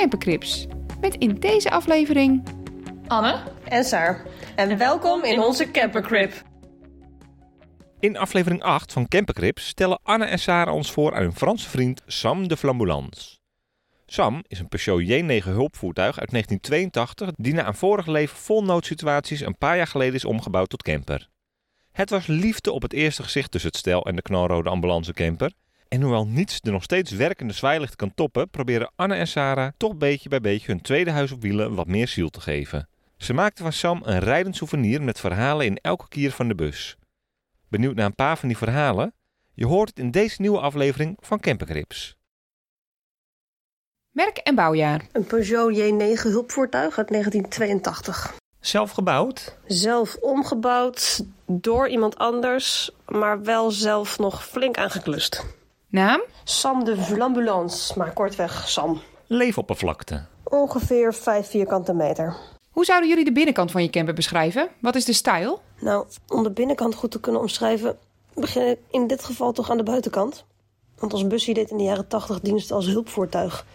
Campercrips. Met in deze aflevering Anne. En Saar. En, welkom in onze campercrip. In aflevering 8 van Campercrips stellen Anne en Sarah ons voor aan hun Franse vriend Sam de Flambulance. Sam is een Peugeot J9 hulpvoertuig uit 1982 die na een vorig leven vol noodsituaties een paar jaar geleden is omgebouwd tot camper. Het was liefde op het eerste gezicht tussen het stel en de knalrode ambulancecamper. En hoewel niets de nog steeds werkende zwaailicht kan toppen, proberen Anne en Sarah toch beetje bij beetje hun tweede huis op wielen wat meer ziel te geven. Ze maakten van Sam een rijdend souvenir met verhalen in elke kier van de bus. Benieuwd naar een paar van die verhalen? Je hoort het in deze nieuwe aflevering van Campercrips. merk en bouwjaar. Een Peugeot J9 hulpvoertuig uit 1982. Zelf gebouwd? Zelf omgebouwd door iemand anders, maar wel zelf nog flink aangeklust. Naam? Sam de Flambulance, maar kortweg Sam. Leefoppervlakte. Ongeveer 5 vierkante meter. Hoe zouden jullie de binnenkant van je camper beschrijven? Wat is de stijl? Nou, om de binnenkant goed te kunnen omschrijven, begin ik in dit geval toch aan de buitenkant. Want ons busje deed in de jaren 80 dienst als hulpvoertuig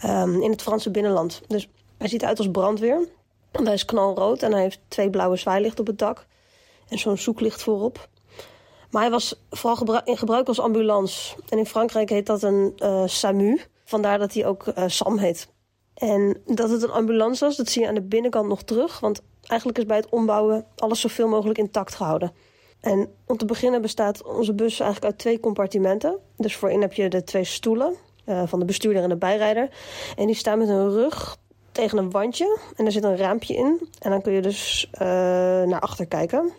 ehm, in het Franse binnenland. Dus hij ziet eruit als brandweer. Want hij is knalrood en hij heeft twee blauwe zwaailichten op het dak. En zo'n zoeklicht voorop. Maar hij was vooral in gebruik als ambulance. En in Frankrijk heet dat een eh, SAMU. Vandaar dat hij ook eh, Sam heet. En dat het een ambulance was, dat zie je aan de binnenkant nog terug. Want eigenlijk is bij het ombouwen alles zoveel mogelijk intact gehouden. En om te beginnen bestaat onze bus eigenlijk uit twee compartimenten. Dus voorin heb je de twee stoelen eh, van de bestuurder en de bijrijder. En die staan met hun rug tegen een wandje. En er zit een raampje in. En dan kun je dus naar achter kijken.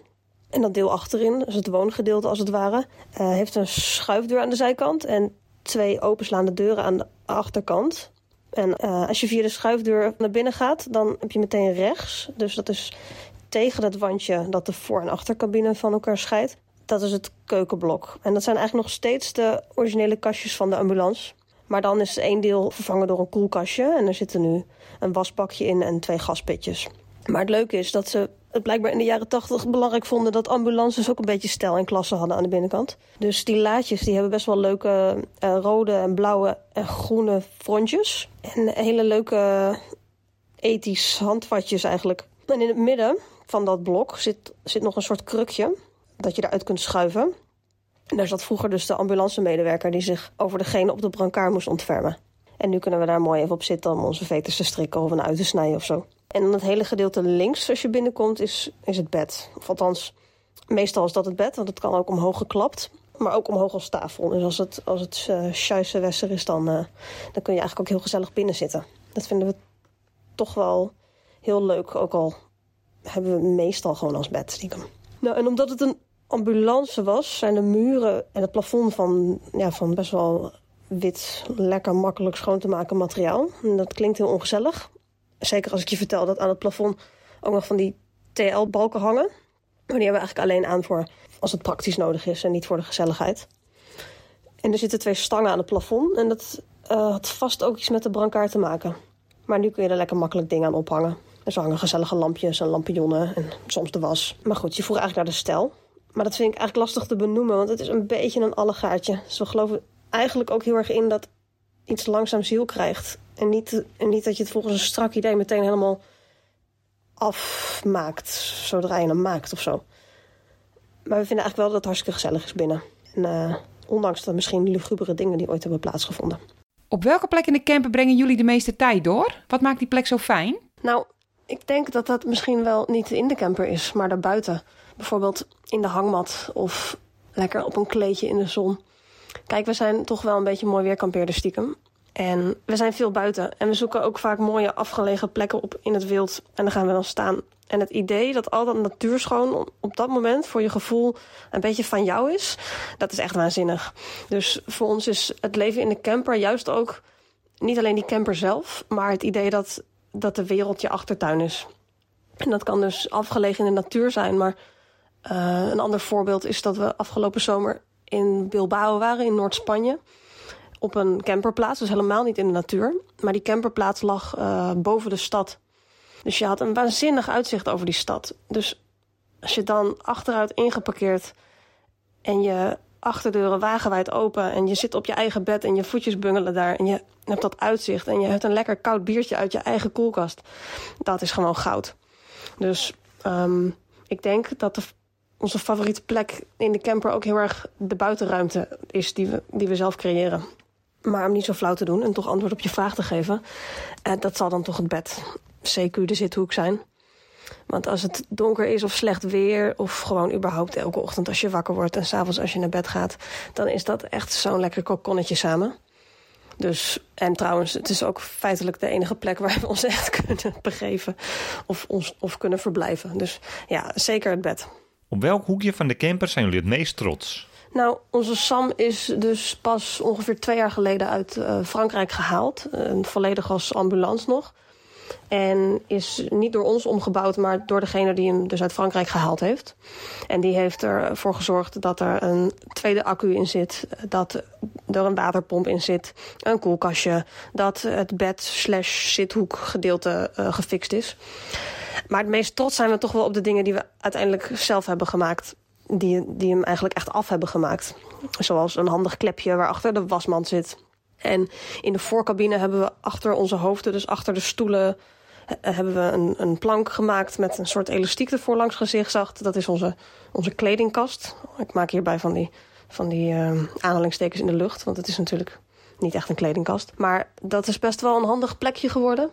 En dat deel achterin, dus het woongedeelte als het ware, eh, heeft een schuifdeur aan de zijkant. En twee openslaande deuren aan de achterkant. En eh, als je via de schuifdeur naar binnen gaat, dan heb je meteen rechts. Dus dat is tegen het wandje dat de voor- en achtercabine van elkaar scheidt. Dat is het keukenblok. En dat zijn eigenlijk nog steeds de originele kastjes van de ambulance. Maar dan is één deel vervangen door een koelkastje. En er zitten nu een wasbakje in en twee gaspitjes. Maar het leuke is dat ze het blijkbaar in de jaren tachtig belangrijk vonden... dat ambulances ook een beetje stijl en klasse hadden aan de binnenkant. Dus die laadjes die hebben best wel leuke eh, rode en blauwe en groene frontjes. En hele leuke ethisch handvatjes eigenlijk. En in het midden van dat blok zit, zit nog een soort krukje dat je eruit kunt schuiven. En daar zat vroeger dus de ambulancemedewerker die zich over degene op de brancard moest ontfermen. En nu kunnen we daar mooi even op zitten om onze veters te strikken of een uit te snijden of zo. En het hele gedeelte links als je binnenkomt is, is het bed. Of althans, meestal is dat het bed, want het kan ook omhoog geklapt. Maar ook omhoog als tafel. Dus als het, als het uh, is, dan, uh, dan kun je eigenlijk ook heel gezellig binnen zitten. Dat vinden we toch wel heel leuk, ook al hebben we meestal gewoon als bed stiekem. Nou, en omdat het een ambulance was, zijn de muren en het plafond van, ja, van best wel wit, lekker makkelijk schoon te maken materiaal. En dat klinkt heel ongezellig. Zeker als ik je vertel dat aan het plafond ook nog van die TL-balken hangen. Maar die hebben we eigenlijk alleen aan voor als het praktisch nodig is en niet voor de gezelligheid. En er zitten twee stangen aan het plafond. En dat uh, had vast ook iets met de brancard te maken. Maar nu kun je er lekker makkelijk dingen aan ophangen. Er hangen gezellige lampjes en lampionnen en soms de was. Maar goed, je vroeg eigenlijk naar de stijl. Maar dat vind ik eigenlijk lastig te benoemen, want het is een beetje een allegaartje. Dus we geloven eigenlijk ook heel erg in dat iets langzaam ziel krijgt. En niet, en niet dat je het volgens een strak idee meteen helemaal afmaakt, zodra je hem maakt of zo. Maar we vinden eigenlijk wel dat het hartstikke gezellig is binnen. En uh, ondanks de misschien lugubere dingen die ooit hebben plaatsgevonden. Op welke plek in de camper brengen jullie de meeste tijd door? Wat maakt die plek zo fijn? Nou, ik denk dat dat misschien wel niet in de camper is, maar daarbuiten. Bijvoorbeeld in de hangmat of lekker op een kleedje in de zon. Kijk, we zijn toch wel een beetje mooi weerkampeerders stiekem. En we zijn veel buiten. En we zoeken ook vaak mooie afgelegen plekken op in het wild. En dan gaan we dan staan. En het idee dat al dat natuurschoon op dat moment voor je gevoel een beetje van jou is, dat is echt waanzinnig. Dus voor ons is het leven in de camper juist ook niet alleen die camper zelf, maar het idee dat, dat de wereld je achtertuin is. En dat kan dus afgelegen in de natuur zijn. Maar uh, een ander voorbeeld is dat we afgelopen zomer in Bilbao waren, in Noord-Spanje. Op een camperplaats, dus helemaal niet in de natuur. Maar die camperplaats lag uh, boven de stad. Dus je had een waanzinnig uitzicht over die stad. Dus als je dan achteruit ingeparkeerd en je achterdeuren wagenwijd open en je zit op je eigen bed en je voetjes bungelen daar en je hebt dat uitzicht en je hebt een lekker koud biertje uit je eigen koelkast. Dat is gewoon goud. Dus um, ik denk dat de, onze favoriete plek in de camper ook heel erg de buitenruimte is die we, die we zelf creëren. Maar om niet zo flauw te doen en toch antwoord op je vraag te geven, uh, dat zal dan toch het bed, CQ, de zithoek zijn. Want als het donker is of slecht weer, of gewoon überhaupt elke ochtend als je wakker wordt en s'avonds als je naar bed gaat, dan is dat echt zo'n lekker kokonnetje samen. Dus, en trouwens, het is ook feitelijk de enige plek waar we ons echt kunnen begeven of, ons, of kunnen verblijven. Dus ja, zeker het bed. Op welk hoekje van de camper zijn jullie het meest trots? Nou, onze Sam is dus pas ongeveer twee jaar geleden uit uh, Frankrijk gehaald. Uh, volledig als ambulance nog. En is niet door ons omgebouwd, maar door degene die hem dus uit Frankrijk gehaald heeft. En die heeft ervoor gezorgd dat er een tweede accu in zit. Dat er een waterpomp in zit. Een koelkastje. Dat het bed slash zithoek gedeelte uh, gefixt is. Maar het meest trots zijn we toch wel op de dingen die we uiteindelijk zelf hebben gemaakt. Die, die hem eigenlijk echt af hebben gemaakt. Zoals een handig klepje waarachter de wasmand zit. En in de voorcabine hebben we achter onze hoofden, dus achter de stoelen, hebben we een, een plank gemaakt met een soort elastiek ervoor langs gezichtszacht. Dat is onze, onze kledingkast. Ik maak hierbij van die, van die uh, aanhalingstekens in de lucht, want het is natuurlijk niet echt een kledingkast. Maar dat is best wel een handig plekje geworden.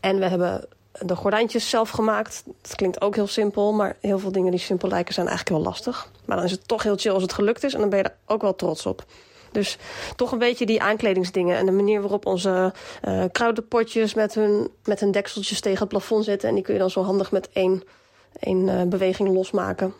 En we hebben de gordijntjes zelf gemaakt. Dat klinkt ook heel simpel, maar heel veel dingen die simpel lijken zijn eigenlijk heel lastig. Maar dan is het toch heel chill als het gelukt is en dan ben je er ook wel trots op. Dus toch een beetje die aankledingsdingen. En de manier waarop onze uh, kruidenpotjes met hun, met hun dekseltjes tegen het plafond zitten. En die kun je dan zo handig met één, één uh, beweging losmaken.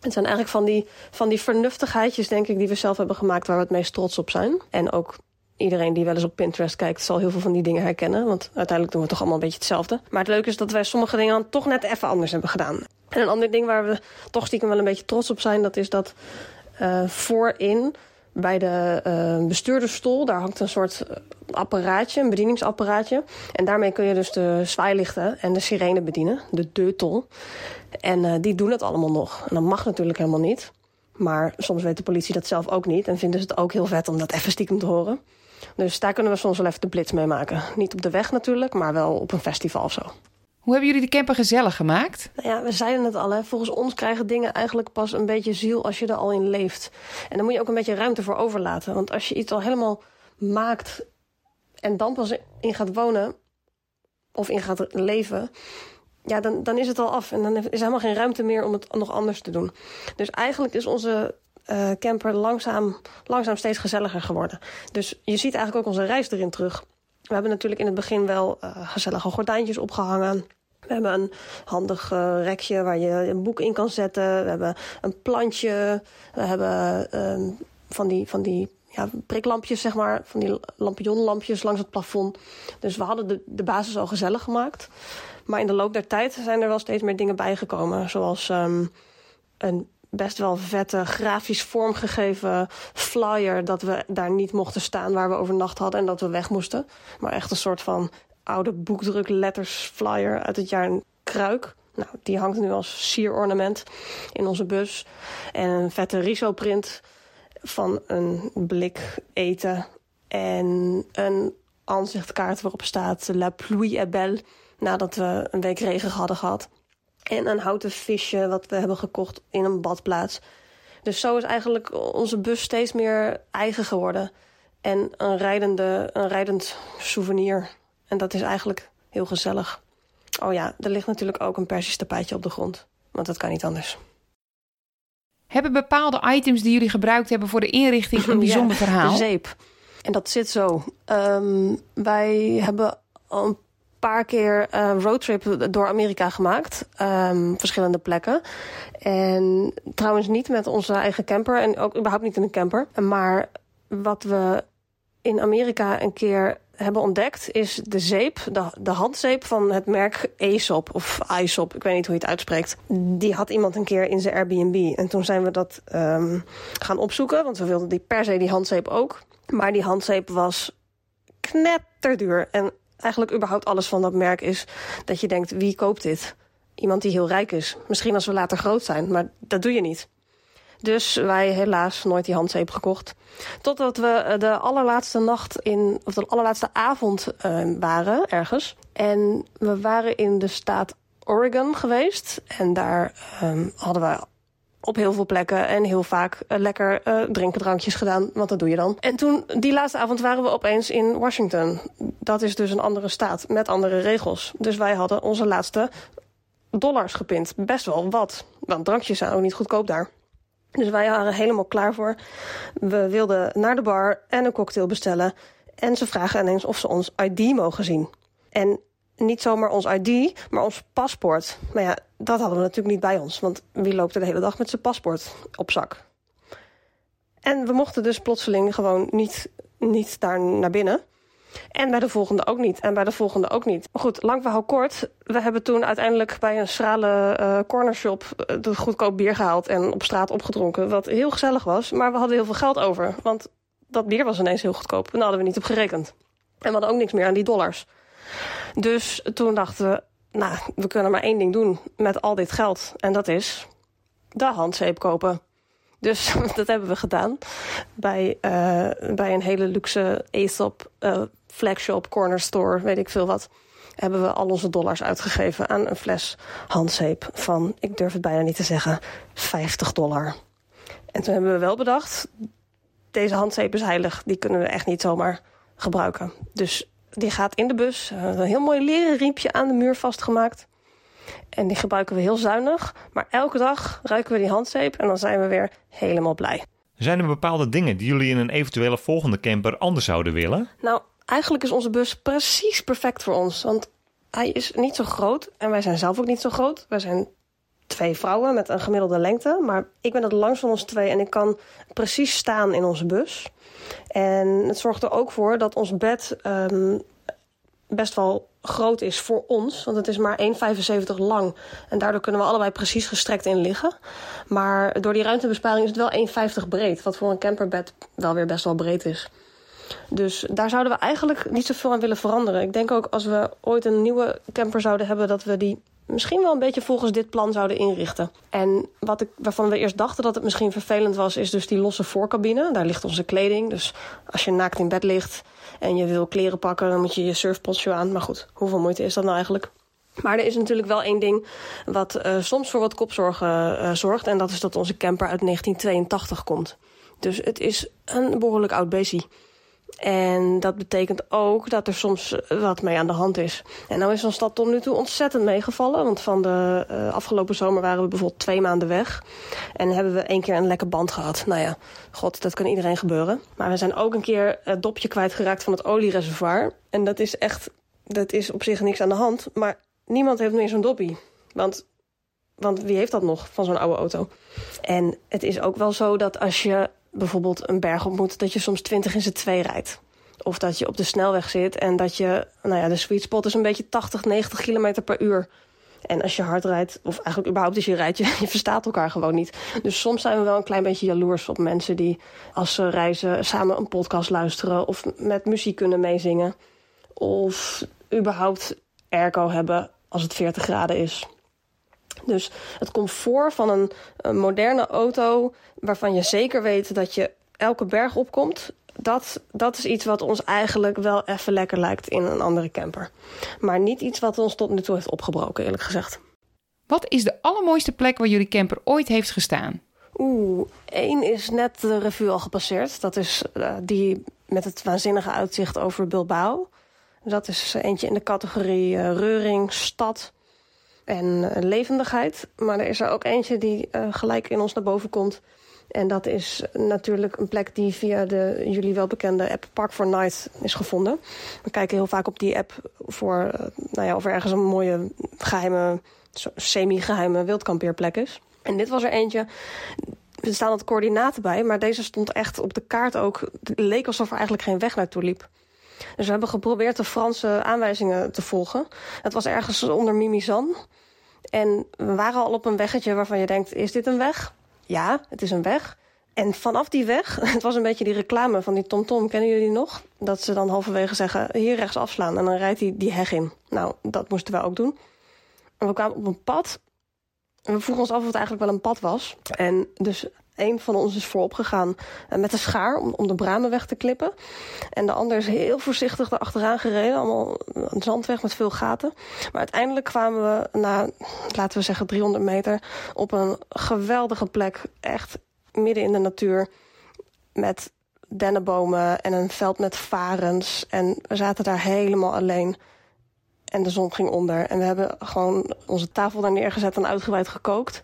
Het zijn eigenlijk van die, van die vernuftigheidjes, denk ik, die we zelf hebben gemaakt waar we het meest trots op zijn. En ook iedereen die wel eens op Pinterest kijkt, zal heel veel van die dingen herkennen. Want uiteindelijk doen we toch allemaal een beetje hetzelfde. Maar het leuke is dat wij sommige dingen dan toch net even anders hebben gedaan. En een ander ding waar we toch stiekem wel een beetje trots op zijn, dat is dat uh, voorin bij de uh, bestuurdersstoel, daar hangt een soort apparaatje, een bedieningsapparaatje. En daarmee kun je dus de zwaailichten en de sirene bedienen, de deutel. En die doen het allemaal nog. En dat mag natuurlijk helemaal niet. Maar soms weet de politie dat zelf ook niet. En vinden ze het ook heel vet om dat even stiekem te horen. Dus daar kunnen we soms wel even de blitz mee maken. Niet op de weg natuurlijk, maar wel op een festival of zo. Hoe hebben jullie de camper gezellig gemaakt? Nou ja, we zeiden het al. Hè. Volgens ons krijgen dingen eigenlijk pas een beetje ziel als je er al in leeft. En dan moet je ook een beetje ruimte voor overlaten. Want als je iets al helemaal maakt en dan pas in gaat wonen of in gaat leven, ja, dan, dan is het al af. En dan is er helemaal geen ruimte meer om het nog anders te doen. Dus eigenlijk is onze uh, camper langzaam, langzaam steeds gezelliger geworden. Dus je ziet eigenlijk ook onze reis erin terug. We hebben natuurlijk in het begin wel uh, gezellige gordijntjes opgehangen. We hebben een handig uh, rekje waar je een boek in kan zetten. We hebben een plantje. We hebben uh, van die, van die ja, priklampjes, zeg maar. Van die lampionnenlampjes langs het plafond. Dus we hadden de, de basis al gezellig gemaakt. Maar in de loop der tijd zijn er wel steeds meer dingen bijgekomen. Zoals um, een best wel vette, grafisch vormgegeven flyer... dat we daar niet mochten staan waar we overnacht hadden... en dat we weg moesten. Maar echt een soort van oude boekdrukletters flyer uit het jaar Kruik. Nou, die hangt nu als sierornament in onze bus. En een vette riso-print van een blik eten. En een aanzichtkaart waarop staat La pluie est belle. Nadat we een week regen hadden gehad. En een houten visje wat we hebben gekocht in een badplaats. Dus zo is eigenlijk onze bus steeds meer eigen geworden. En een, rijdende, een rijdend souvenir. En dat is eigenlijk heel gezellig. Oh ja, er ligt natuurlijk ook een persisch tapijtje op de grond. Want dat kan niet anders. Hebben bepaalde items die jullie gebruikt hebben voor de inrichting een bijzonder ja, verhaal? De zeep. En dat zit zo. Um, wij hebben al een paar keer uh, roadtrip door Amerika gemaakt. Um, verschillende plekken. En trouwens niet met onze eigen camper. En ook überhaupt niet in een camper. Maar wat we in Amerika een keer hebben ontdekt is de zeep, de, handzeep van het merk Aesop of Aesop, ik weet niet hoe je het uitspreekt. Die had iemand een keer in zijn Airbnb. En toen zijn we dat um, gaan opzoeken, want we wilden die per se die handzeep ook. Maar die handzeep was knetterduur. En eigenlijk überhaupt alles van dat merk is dat je denkt, wie koopt dit? Iemand die heel rijk is. Misschien als we later groot zijn, maar dat doe je niet. Dus wij helaas nooit die handzeep gekocht. Totdat we de allerlaatste nacht in, of de allerlaatste avond uh, waren ergens. En we waren in de staat Oregon geweest. En daar um, hadden we op heel veel plekken en heel vaak uh, lekker uh, drinken drankjes gedaan. Want dat doe je dan. En toen, die laatste avond, waren we opeens in Washington. Dat is dus een andere staat met andere regels. Dus wij hadden onze laatste dollars gepind. Best wel wat. Want drankjes zijn ook niet goedkoop daar. Dus wij waren helemaal klaar voor. We wilden naar de bar en een cocktail bestellen. En ze vragen ineens of ze ons ID mogen zien. En niet zomaar ons ID, maar ons paspoort. Maar ja, dat hadden we natuurlijk niet bij ons. Want wie loopt er de hele dag met zijn paspoort op zak? En we mochten dus plotseling gewoon niet, niet daar naar binnen. En bij de volgende ook niet. En bij de volgende ook niet. Maar goed, lang verhaal kort. We hebben toen uiteindelijk bij een schrale uh, cornershop uh, de goedkoop bier gehaald en op straat opgedronken. Wat heel gezellig was. Maar we hadden heel veel geld over. Want dat bier was ineens heel goedkoop. En daar hadden we niet op gerekend. En we hadden ook niks meer aan die dollars. Dus toen dachten we, nou, we kunnen maar één ding doen met al dit geld. En dat is de handzeep kopen. Dus dat hebben we gedaan bij, uh, bij een hele luxe Aesop uh, flagshop, corner store, weet ik veel wat. Hebben we al onze dollars uitgegeven aan een fles handzeep van, ik durf het bijna niet te zeggen, 50 dollar. En toen hebben we wel bedacht, deze handzeep is heilig, die kunnen we echt niet zomaar gebruiken. Dus die gaat in de bus, een heel mooi leren riempje aan de muur vastgemaakt. En die gebruiken we heel zuinig. Maar elke dag ruiken we die handzeep en dan zijn we weer helemaal blij. Zijn er bepaalde dingen die jullie in een eventuele volgende camper anders zouden willen? Nou, eigenlijk is onze bus precies perfect voor ons. Want hij is niet zo groot en wij zijn zelf ook niet zo groot. Wij zijn twee vrouwen met een gemiddelde lengte. Maar ik ben het langs van ons twee en ik kan precies staan in onze bus. En het zorgt er ook voor dat ons bed um, best wel groot is voor ons. Want het is maar 1,75 lang. En daardoor kunnen we allebei precies gestrekt in liggen. Maar door die ruimtebesparing is het wel 1,50 breed. Wat voor een camperbed wel weer best wel breed is. Dus daar zouden we eigenlijk niet zoveel aan willen veranderen. Ik denk ook als we ooit een nieuwe camper zouden hebben, dat we die misschien wel een beetje volgens dit plan zouden inrichten. En wat ik, waarvan we eerst dachten dat het misschien vervelend was, is dus die losse voorcabine. Daar ligt onze kleding. Dus als je naakt in bed ligt en je wil kleren pakken, dan moet je je surfponcho aan. Maar goed, hoeveel moeite is dat nou eigenlijk? Maar er is natuurlijk wel één ding wat uh, soms voor wat kopzorgen uh, zorgt. En dat is dat onze camper uit 1982 komt. Dus het is een behoorlijk oud beestje. En dat betekent ook dat er soms wat mee aan de hand is. En nou is ons dat tot nu toe ontzettend meegevallen. Want van de uh, afgelopen zomer waren we bijvoorbeeld twee maanden weg. En hebben we één keer een lekke band gehad. Nou ja, god, dat kan iedereen gebeuren. Maar we zijn ook een keer het dopje kwijtgeraakt van het oliereservoir. En dat is echt, dat is op zich niks aan de hand. Maar niemand heeft meer zo'n doppie. Want want wie heeft dat nog van zo'n oude auto? En het is ook wel zo dat als je bijvoorbeeld een berg op moet, dat je soms 20 in z'n twee rijdt. Of dat je op de snelweg zit en dat je, nou ja, de sweet spot is een beetje 80, 90 kilometer per uur. En als je hard rijdt, of eigenlijk überhaupt als je rijdt, je, je verstaat elkaar gewoon niet. Dus soms zijn we wel een klein beetje jaloers op mensen die als ze reizen samen een podcast luisteren of met muziek kunnen meezingen. Of überhaupt airco hebben als het 40 graden is. Dus het comfort van een, een moderne auto waarvan je zeker weet dat je elke berg opkomt, dat, dat is iets wat ons eigenlijk wel even lekker lijkt in een andere camper. Maar niet iets wat ons tot nu toe heeft opgebroken, eerlijk gezegd. Wat is de allermooiste plek waar jullie camper ooit heeft gestaan? Oeh, één is net de revue al gepasseerd. Dat is uh, die met het waanzinnige uitzicht over Bilbao. Dat is eentje in de categorie uh, reuring, stad en uh, levendigheid. Maar er is er ook eentje die gelijk in ons naar boven komt. En dat is natuurlijk een plek die via de jullie wel bekende app Park for Night is gevonden. We kijken heel vaak op die app voor, nou ja, of er ergens een mooie geheime, semi-geheime wildkampeerplek is. En dit was er eentje. Er staan wat coördinaten bij, maar deze stond echt op de kaart ook. Het leek alsof er eigenlijk geen weg naartoe liep. Dus we hebben geprobeerd de Franse aanwijzingen te volgen. Het was ergens onder Mimizan. En we waren al op een weggetje waarvan je denkt, is dit een weg? Ja, het is een weg. En vanaf die weg, het was een beetje die reclame van die TomTom, kennen jullie nog? Dat ze dan halverwege zeggen, hier rechts afslaan en dan rijdt hij die heg in. Nou, dat moesten we ook doen. En we kwamen op een pad. En we vroegen ons af of het eigenlijk wel een pad was. En dus een van ons is voorop gegaan eh, met een schaar om, om de bramen weg te klippen. En de ander is heel voorzichtig erachteraan gereden. Allemaal een zandweg met veel gaten. Maar uiteindelijk kwamen we na, laten we zeggen, 300 meter op een geweldige plek. Echt midden in de natuur. Met dennenbomen en een veld met varens. En we zaten daar helemaal alleen. En de zon ging onder. En we hebben gewoon onze tafel daar neergezet en uitgebreid gekookt.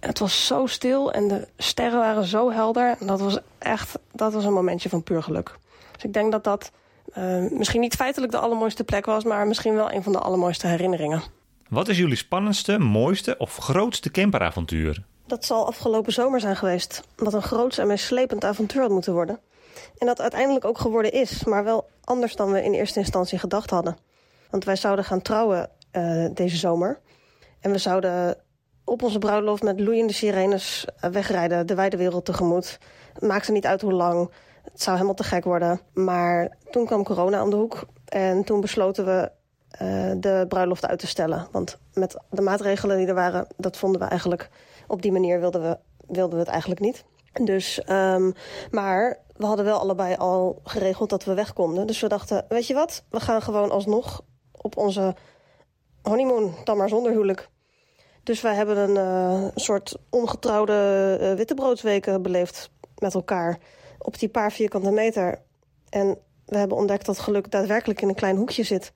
Het was zo stil en de sterren waren zo helder. En dat was echt dat was een momentje van puur geluk. Dus ik denk dat dat uh, misschien niet feitelijk de allermooiste plek was, maar misschien wel een van de allermooiste herinneringen. Wat is jullie spannendste, mooiste of grootste camperavontuur? Dat zal afgelopen zomer zijn geweest. Wat een groots en meeslepend avontuur had moeten worden. En dat uiteindelijk ook geworden is, maar wel anders dan we in eerste instantie gedacht hadden. Want wij zouden gaan trouwen uh, deze zomer. En we zouden op onze bruiloft met loeiende sirenes eh, wegrijden, de wijde wereld tegemoet. Maakte niet uit hoe lang. Het zou helemaal te gek worden. Maar toen kwam corona om de hoek. En toen besloten we uh, de bruiloft uit te stellen. Want met de maatregelen die er waren, dat vonden we eigenlijk... op die manier wilden we, wilden we het eigenlijk niet. Dus, um, maar we hadden wel allebei al geregeld dat we weg konden. Dus we dachten, weet je wat, we gaan gewoon alsnog op onze honeymoon, dan maar zonder huwelijk. Dus wij hebben een uh, soort ongetrouwde uh, wittebroodsweken beleefd met elkaar op die paar vierkante meter. En we hebben ontdekt dat geluk daadwerkelijk in een klein hoekje zit.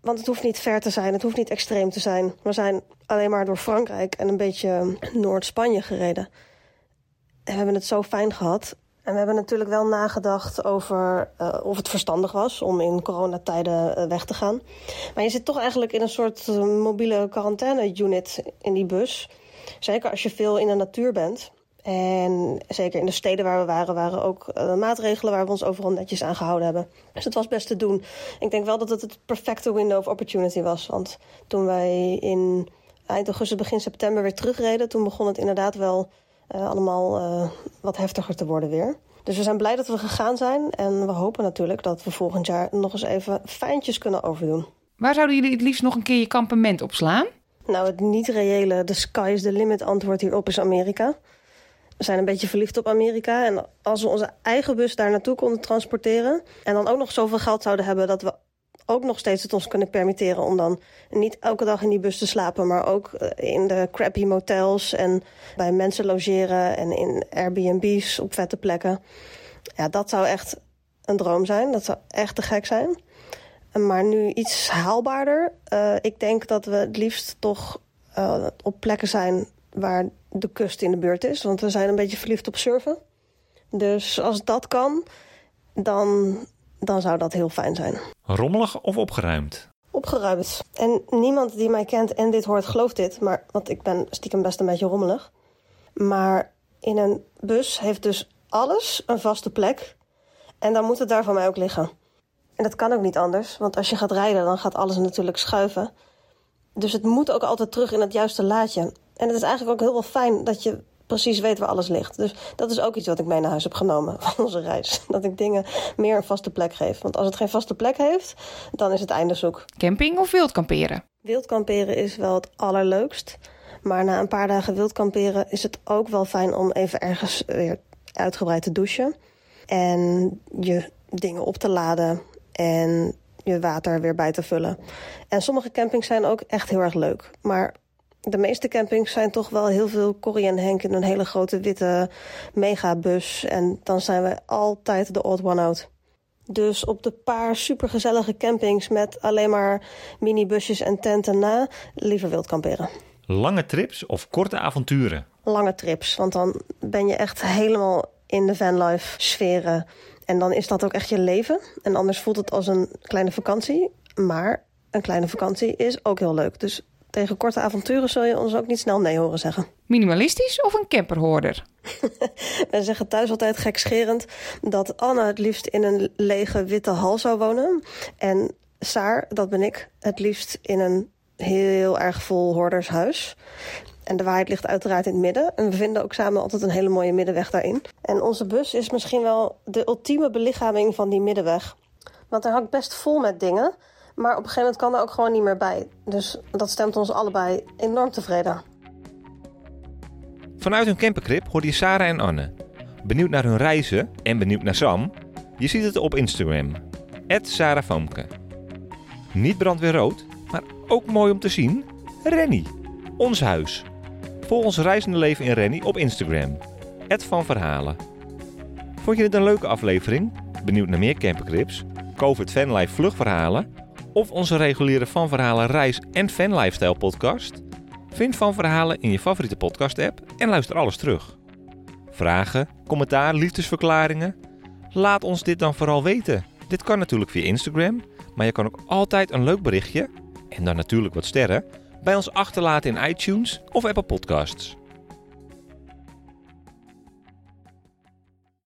Want het hoeft niet ver te zijn, het hoeft niet extreem te zijn. We zijn alleen maar door Frankrijk en een beetje Noord-Spanje gereden. En we hebben het zo fijn gehad. En we hebben natuurlijk wel nagedacht over uh, of het verstandig was om in coronatijden uh, weg te gaan. Maar je zit toch eigenlijk in een soort uh, mobiele quarantaine-unit in die bus. Zeker als je veel in de natuur bent. En zeker in de steden waar we waren, waren ook maatregelen waar we ons overal netjes aan gehouden hebben. Dus het was best te doen. Ik denk wel dat het het perfecte window of opportunity was. Want toen wij in eind augustus, begin september weer terugreden, toen begon het inderdaad wel allemaal uh, wat heftiger te worden weer. Dus we zijn blij dat we gegaan zijn. En we hopen natuurlijk dat we volgend jaar nog eens even fijntjes kunnen overdoen. Waar zouden jullie het liefst nog een keer je kampement opslaan? Nou, het niet-reële, de sky is the limit antwoord hierop is Amerika. We zijn een beetje verliefd op Amerika. En als we onze eigen bus daar naartoe konden transporteren... en dan ook nog zoveel geld zouden hebben dat we ook nog steeds het ons kunnen permitteren om dan niet elke dag in die bus te slapen, maar ook eh, in de crappy motels en bij mensen logeren en in Airbnb's op vette plekken. Ja, dat zou echt een droom zijn. Dat zou echt te gek zijn. Maar nu iets haalbaarder. Uh, ik denk dat we het liefst toch uh, op plekken zijn waar de kust in de buurt is. Want we zijn een beetje verliefd op surfen. Dus als dat kan, dan dan zou dat heel fijn zijn. Rommelig of opgeruimd? Opgeruimd. En niemand die mij kent en dit hoort gelooft dit, maar, want ik ben stiekem best een beetje rommelig. Maar in een bus heeft dus alles een vaste plek. En dan moet het daar van mij ook liggen. En dat kan ook niet anders, want als je gaat rijden, dan gaat alles natuurlijk schuiven. Dus het moet ook altijd terug in het juiste laadje. En het is eigenlijk ook heel wel fijn dat je precies weet waar alles ligt. Dus dat is ook iets wat ik mee naar huis heb genomen van onze reis. Dat ik dingen meer een vaste plek geef. Want als het geen vaste plek heeft, dan is het einde zoek. Camping of wildkamperen? Wildkamperen is wel het allerleukst. Maar na een paar dagen wildkamperen is het ook wel fijn om even ergens weer uitgebreid te douchen. En je dingen op te laden en je water weer bij te vullen. En sommige campings zijn ook echt heel erg leuk. Maar de meeste campings zijn toch wel heel veel Corrie en Henk in een hele grote witte megabus. En dan zijn we altijd de odd one out. Dus op de paar supergezellige campings met alleen maar minibusjes en tenten na, liever wild kamperen. Lange trips of korte avonturen? Lange trips, want dan ben je echt helemaal in de vanlife sferen. En dan is dat ook echt je leven. En anders voelt het als een kleine vakantie. Maar een kleine vakantie is ook heel leuk. Dus Tegen korte avonturen zul je ons ook niet snel nee horen zeggen. Minimalistisch of een camperhoorder? Wij zeggen thuis altijd gekscherend dat Anne het liefst in een lege witte hal zou wonen. En Saar, dat ben ik, het liefst in een heel erg vol hoordershuis. En de waarheid ligt uiteraard in het midden. En we vinden ook samen altijd een hele mooie middenweg daarin. En onze bus is misschien wel de ultieme belichaming van die middenweg. Want hij hangt best vol met dingen. Maar op een gegeven moment kan er ook gewoon niet meer bij. Dus dat stemt ons allebei enorm tevreden. Vanuit hun campercrip hoorde je Sarah en Anne. Benieuwd naar hun reizen en benieuwd naar Sam? Je ziet het op Instagram. Sarah. Niet brandweerrood, maar ook mooi om te zien. Rennie. Ons huis. Volg ons reizende leven in Rennie op Instagram. van Verhalen. Vond je dit een leuke aflevering? Benieuwd naar meer campercrips? COVID Fanlife vlugverhalen? Of onze reguliere Van Verhalen reis- en fan lifestyle podcast? Vind Van Verhalen in je favoriete podcast app en luister alles terug. Vragen, commentaar, liefdesverklaringen? Laat ons dit dan vooral weten. Dit kan natuurlijk via Instagram, maar je kan ook altijd een leuk berichtje, en dan natuurlijk wat sterren, bij ons achterlaten in iTunes of Apple Podcasts.